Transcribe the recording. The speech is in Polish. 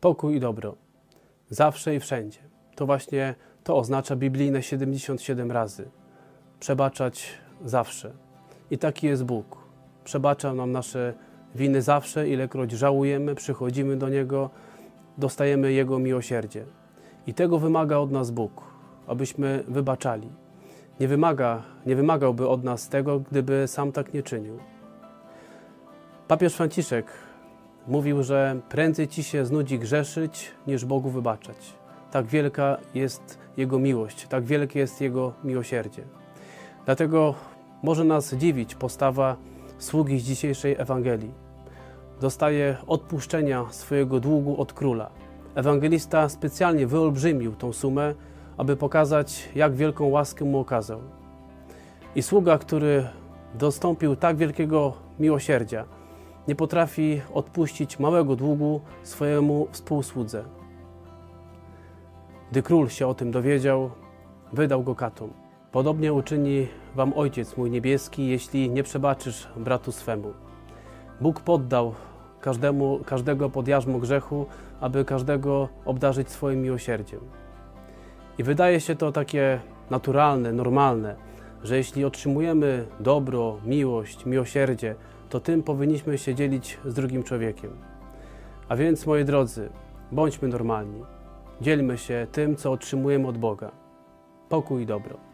Pokój i dobro. Zawsze i wszędzie. To właśnie to oznacza biblijne 77 razy. Przebaczać zawsze. I taki jest Bóg. Przebacza nam nasze winy zawsze, ilekroć żałujemy, przychodzimy do Niego, dostajemy Jego miłosierdzie. I tego wymaga od nas Bóg, abyśmy wybaczali. Nie, wymaga, nie wymagałby od nas tego, gdyby sam tak nie czynił. Papież Franciszek mówił, że prędzej ci się znudzi grzeszyć, niż Bogu wybaczać. Tak wielka jest Jego miłość, tak wielkie jest Jego miłosierdzie. Dlatego może nas dziwić postawa sługi z dzisiejszej Ewangelii. Dostaje odpuszczenia swojego długu od króla. Ewangelista specjalnie wyolbrzymił tą sumę, aby pokazać, jak wielką łaskę mu okazał. I sługa, który dostąpił tak wielkiego miłosierdzia, nie potrafi odpuścić małego długu swojemu współsłudze. Gdy król się o tym dowiedział, wydał go katom. Podobnie uczyni wam Ojciec mój niebieski, jeśli nie przebaczysz bratu swemu. Bóg poddał każdemu, każdego pod jarzmo grzechu, aby każdego obdarzyć swoim miłosierdziem. I wydaje się to takie naturalne, normalne, że jeśli otrzymujemy dobro, miłość, miłosierdzie, to tym powinniśmy się dzielić z drugim człowiekiem. A więc, moi drodzy, bądźmy normalni. Dzielmy się tym, co otrzymujemy od Boga. Pokój i dobro.